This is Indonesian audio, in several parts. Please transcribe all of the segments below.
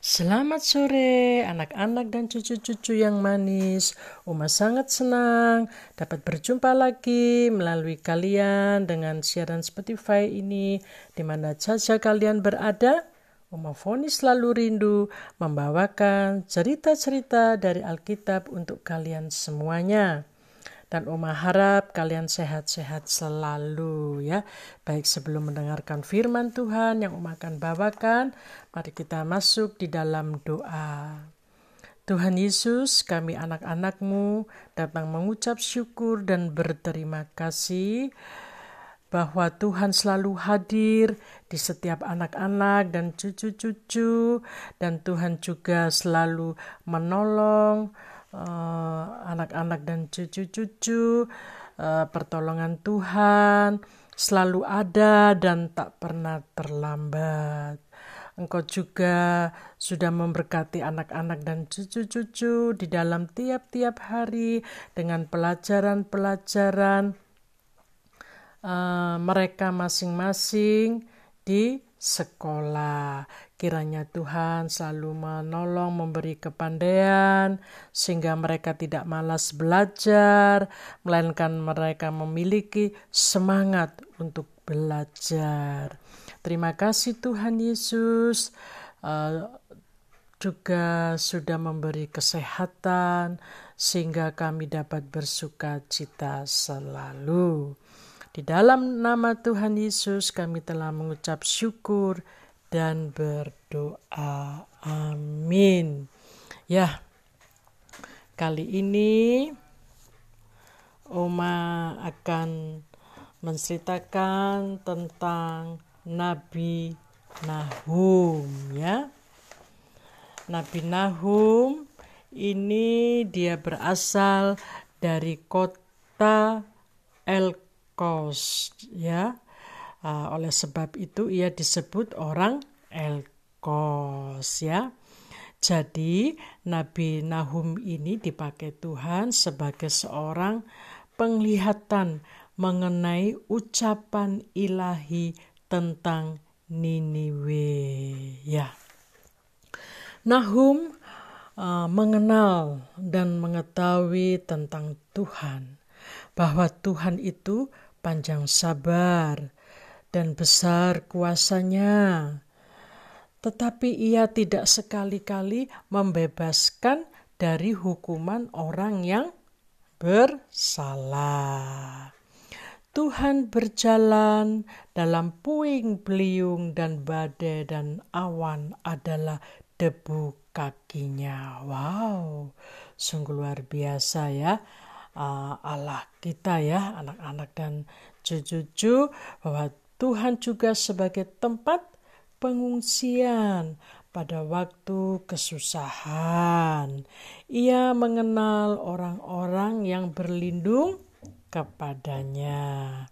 Selamat sore anak-anak dan cucu-cucu yang manis. Uma sangat senang dapat berjumpa lagi melalui kalian dengan siaran Spotify ini di mana saja kalian berada. Uma Foni selalu rindu membawakan cerita-cerita dari Alkitab untuk kalian semuanya. Dan Uma harap kalian sehat-sehat selalu ya. Baik sebelum mendengarkan firman Tuhan yang Uma akan bawakan, mari kita masuk di dalam doa. Tuhan Yesus, kami anak-anakmu datang mengucap syukur dan berterima kasih bahwa Tuhan selalu hadir di setiap anak-anak dan cucu-cucu, dan Tuhan juga selalu menolong, anak-anak uh, dan cucu-cucu, uh, pertolongan Tuhan selalu ada dan tak pernah terlambat. Engkau juga sudah memberkati anak-anak dan cucu-cucu di dalam tiap-tiap hari dengan pelajaran-pelajaran uh, mereka masing-masing di sekolah. Kiranya Tuhan selalu menolong, memberi kepandaian, sehingga mereka tidak malas belajar, melainkan mereka memiliki semangat untuk belajar. Terima kasih Tuhan Yesus. Uh, juga sudah memberi kesehatan sehingga kami dapat bersuka cita selalu. Di dalam nama Tuhan Yesus kami telah mengucap syukur dan berdoa. Amin. Ya, kali ini Oma akan menceritakan tentang Nabi Nahum ya. Nabi Nahum ini dia berasal dari kota Elkos ya Uh, oleh sebab itu ia disebut orang Elkos ya. Jadi Nabi Nahum ini dipakai Tuhan sebagai seorang penglihatan mengenai ucapan ilahi tentang Niniwe ya. Nahum uh, mengenal dan mengetahui tentang Tuhan bahwa Tuhan itu panjang sabar, dan besar kuasanya. Tetapi ia tidak sekali-kali membebaskan dari hukuman orang yang bersalah. Tuhan berjalan dalam puing beliung dan badai dan awan adalah debu kakinya. Wow, sungguh luar biasa ya. Uh, Allah kita ya, anak-anak dan cucu-cucu bahwa Tuhan juga sebagai tempat pengungsian pada waktu kesusahan. Ia mengenal orang-orang yang berlindung kepadanya.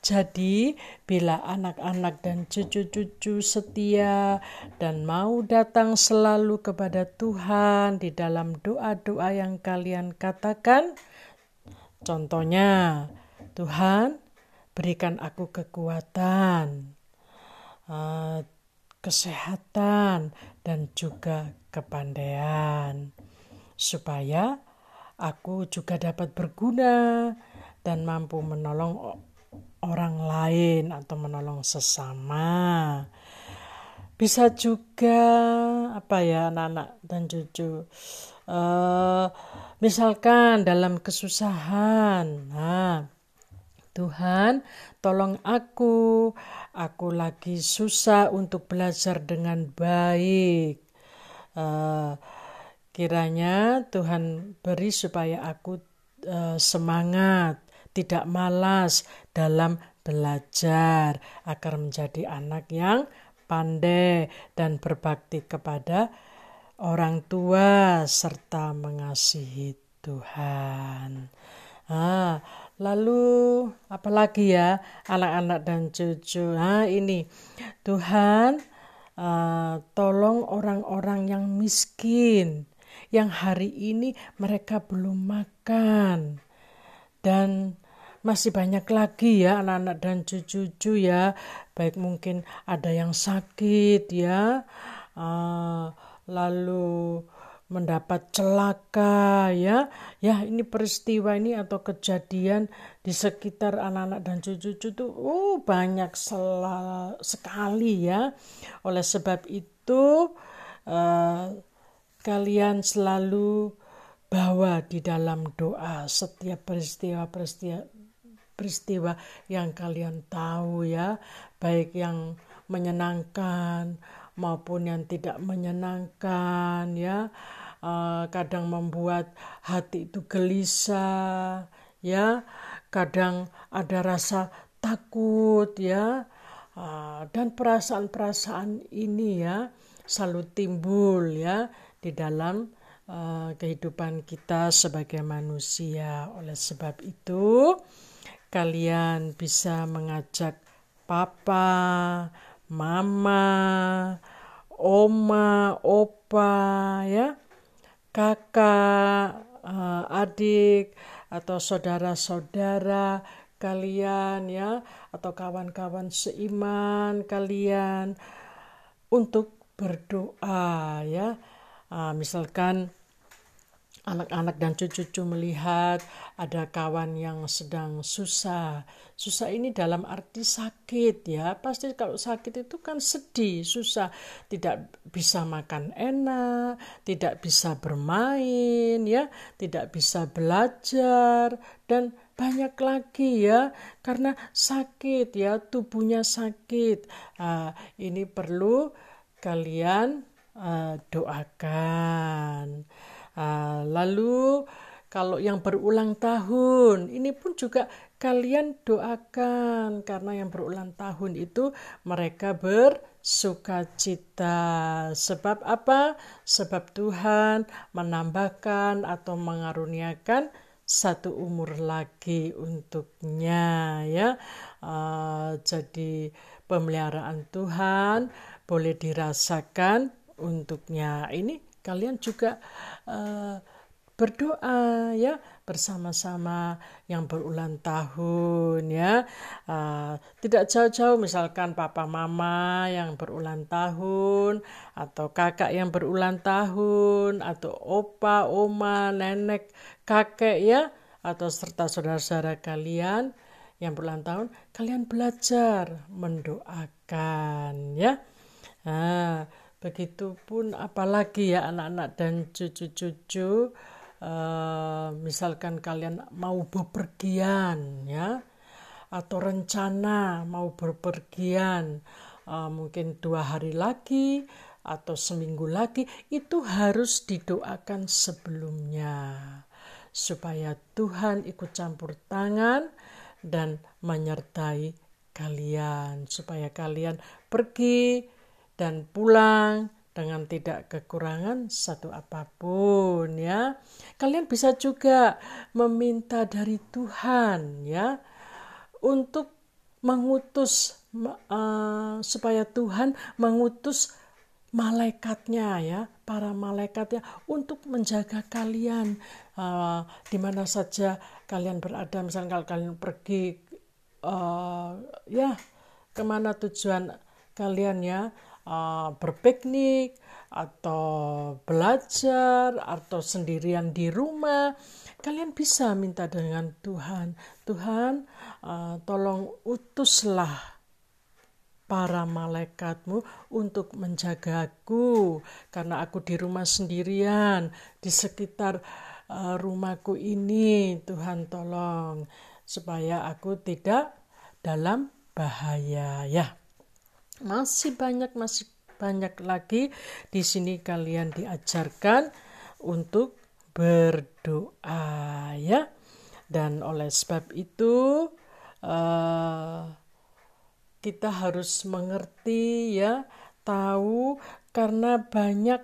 Jadi, bila anak-anak dan cucu-cucu setia dan mau datang selalu kepada Tuhan di dalam doa-doa yang kalian katakan, contohnya, Tuhan, Berikan aku kekuatan, uh, kesehatan, dan juga kepandaian, supaya aku juga dapat berguna dan mampu menolong orang lain atau menolong sesama. Bisa juga apa ya anak-anak dan cucu. Uh, misalkan dalam kesusahan, nah Tuhan, tolong aku. Aku lagi susah untuk belajar dengan baik. Uh, kiranya Tuhan beri supaya aku uh, semangat, tidak malas dalam belajar, agar menjadi anak yang pandai dan berbakti kepada orang tua serta mengasihi Tuhan. Ah, Lalu apalagi ya anak-anak dan cucu. Nah ini Tuhan uh, tolong orang-orang yang miskin yang hari ini mereka belum makan dan masih banyak lagi ya anak-anak dan cucu-cucu ya. Baik mungkin ada yang sakit ya. Uh, lalu mendapat celaka ya. Ya ini peristiwa ini atau kejadian di sekitar anak-anak dan cucu-cucu itu oh banyak sekali ya. Oleh sebab itu uh, kalian selalu bawa di dalam doa setiap peristiwa-peristiwa peristiwa yang kalian tahu ya baik yang menyenangkan maupun yang tidak menyenangkan ya. Uh, kadang membuat hati itu gelisah ya. Kadang ada rasa takut ya. Uh, dan perasaan-perasaan ini ya selalu timbul ya di dalam uh, kehidupan kita sebagai manusia. Oleh sebab itu kalian bisa mengajak papa mama, oma, opa, ya, kakak, uh, adik, atau saudara-saudara kalian ya, atau kawan-kawan seiman kalian untuk berdoa ya. Uh, misalkan anak-anak dan cucu-cucu melihat ada kawan yang sedang susah. Susah ini dalam arti sakit ya. Pasti kalau sakit itu kan sedih, susah, tidak bisa makan enak, tidak bisa bermain ya, tidak bisa belajar dan banyak lagi ya. Karena sakit ya. Tubuhnya sakit. Uh, ini perlu kalian uh, doakan Uh, lalu kalau yang berulang tahun, ini pun juga kalian doakan karena yang berulang tahun itu mereka bersuka cita. Sebab apa? Sebab Tuhan menambahkan atau mengaruniakan satu umur lagi untuknya ya. Uh, jadi pemeliharaan Tuhan boleh dirasakan untuknya. Ini kalian juga uh, berdoa ya bersama-sama yang berulang tahun ya. Uh, tidak jauh-jauh misalkan papa mama yang berulang tahun atau kakak yang berulang tahun atau opa oma nenek kakek ya atau serta saudara-saudara kalian yang berulang tahun kalian belajar mendoakan ya. Nah, Begitupun apalagi ya anak-anak dan cucu-cucu uh, misalkan kalian mau bepergian ya atau rencana mau berpergian uh, mungkin dua hari lagi atau seminggu lagi itu harus didoakan sebelumnya. Supaya Tuhan ikut campur tangan dan menyertai kalian. Supaya kalian pergi dan pulang dengan tidak kekurangan satu apa pun ya. Kalian bisa juga meminta dari Tuhan ya untuk mengutus uh, supaya Tuhan mengutus malaikatnya ya para malaikatnya untuk menjaga kalian uh, di mana saja kalian berada misalnya kalau kalian pergi uh, ya ke mana tujuan kalian ya uh, berpiknik atau belajar atau sendirian di rumah, kalian bisa minta dengan Tuhan. Tuhan, uh, tolong utuslah para malaikatmu untuk menjagaku karena aku di rumah sendirian di sekitar uh, rumahku ini Tuhan tolong supaya aku tidak dalam bahaya ya masih banyak masih banyak lagi di sini kalian diajarkan untuk berdoa ya. Dan oleh sebab itu uh, kita harus mengerti ya tahu karena banyak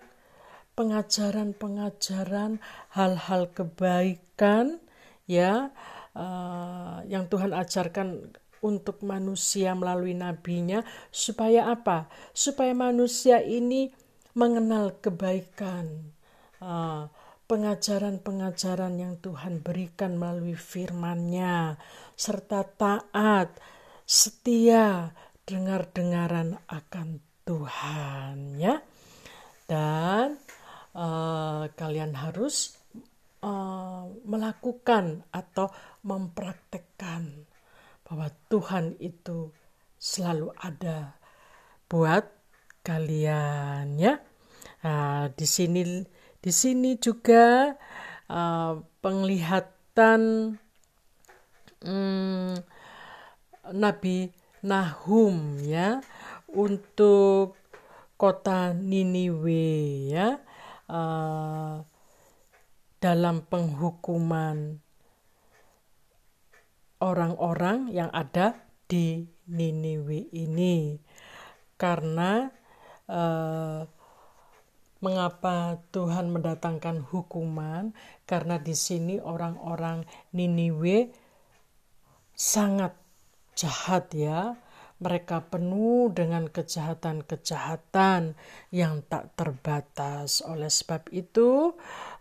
pengajaran-pengajaran hal-hal kebaikan ya uh, yang Tuhan ajarkan untuk manusia melalui nabinya supaya apa? Supaya manusia ini mengenal kebaikan. pengajaran pengajaran-pengajaran yang Tuhan berikan melalui firman-Nya serta taat, setia, dengar-dengaran akan Tuhan ya. Dan kalian harus uh, melakukan atau mempraktekkan bahwa Tuhan itu selalu ada buat kalian ya. Nah, di sini di sini juga uh, penglihatan um, Nabi Nahum ya untuk kota Niniwe ya uh, dalam penghukuman orang-orang yang ada di Niniwe ini. Karena uh, mengapa Tuhan mendatangkan hukuman? Karena di sini orang-orang Niniwe sangat jahat ya. Mereka penuh dengan kejahatan-kejahatan yang tak terbatas. Oleh sebab itu,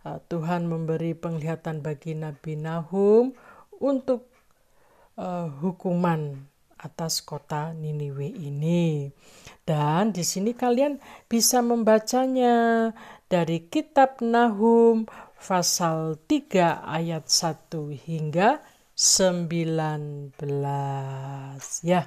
uh, Tuhan memberi penglihatan bagi Nabi Nahum untuk uh, hukuman atas kota Niniwe ini. Dan di sini kalian bisa membacanya dari kitab Nahum pasal 3 ayat 1 hingga 19 ya.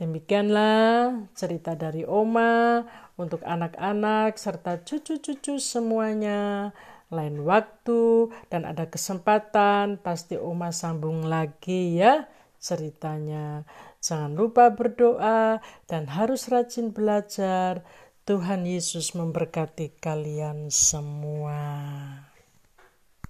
Demikianlah cerita dari Oma untuk anak-anak serta cucu-cucu semuanya. Lain waktu dan ada kesempatan pasti Oma sambung lagi ya ceritanya. Jangan lupa berdoa dan harus rajin belajar. Tuhan Yesus memberkati kalian semua.